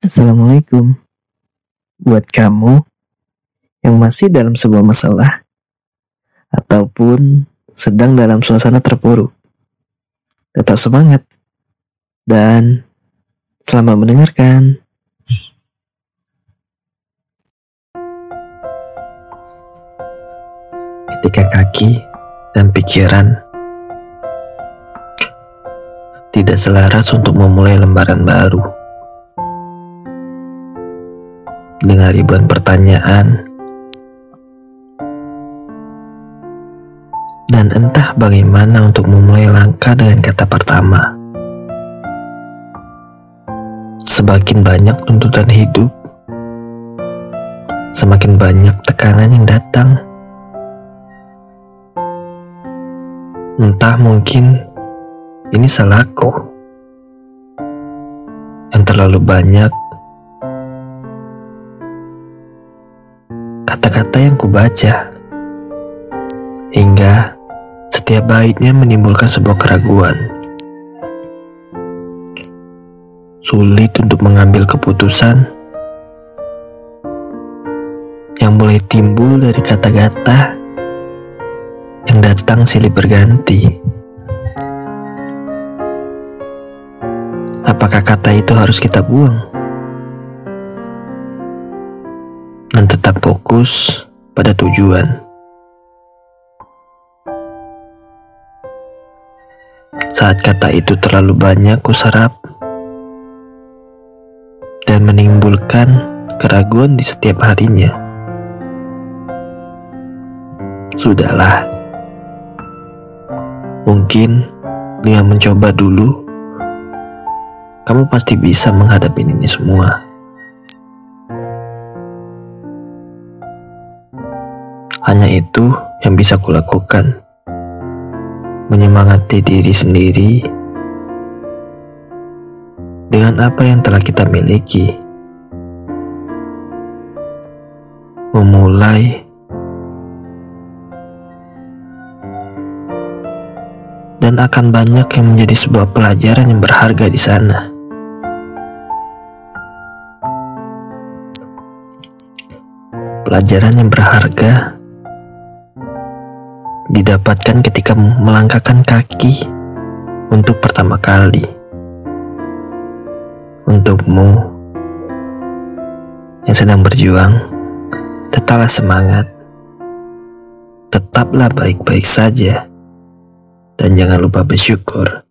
Assalamualaikum. Buat kamu yang masih dalam sebuah masalah ataupun sedang dalam suasana terpuruk, tetap semangat dan selamat mendengarkan. Ketika kaki dan pikiran tidak selaras untuk memulai lembaran baru dengan ribuan pertanyaan dan entah bagaimana untuk memulai langkah dengan kata pertama. Semakin banyak tuntutan hidup, semakin banyak tekanan yang datang. Entah mungkin ini salahku yang terlalu banyak kata-kata yang kubaca hingga setiap baiknya menimbulkan sebuah keraguan. Sulit untuk mengambil keputusan yang mulai timbul dari kata-kata yang datang silih berganti. Apakah kata itu harus kita buang? Dan tetap fokus pada tujuan. Saat kata itu terlalu banyak kuserap dan menimbulkan keraguan di setiap harinya. Sudahlah. Mungkin dengan mencoba dulu, kamu pasti bisa menghadapi ini semua. Hanya itu yang bisa kulakukan menyemangati diri sendiri dengan apa yang telah kita miliki. Memulai dan akan banyak yang menjadi sebuah pelajaran yang berharga di sana. Pelajaran yang berharga didapatkan ketika melangkahkan kaki untuk pertama kali. Untukmu yang sedang berjuang, tetaplah semangat. Tetaplah baik-baik saja. Dan jangan lupa bersyukur.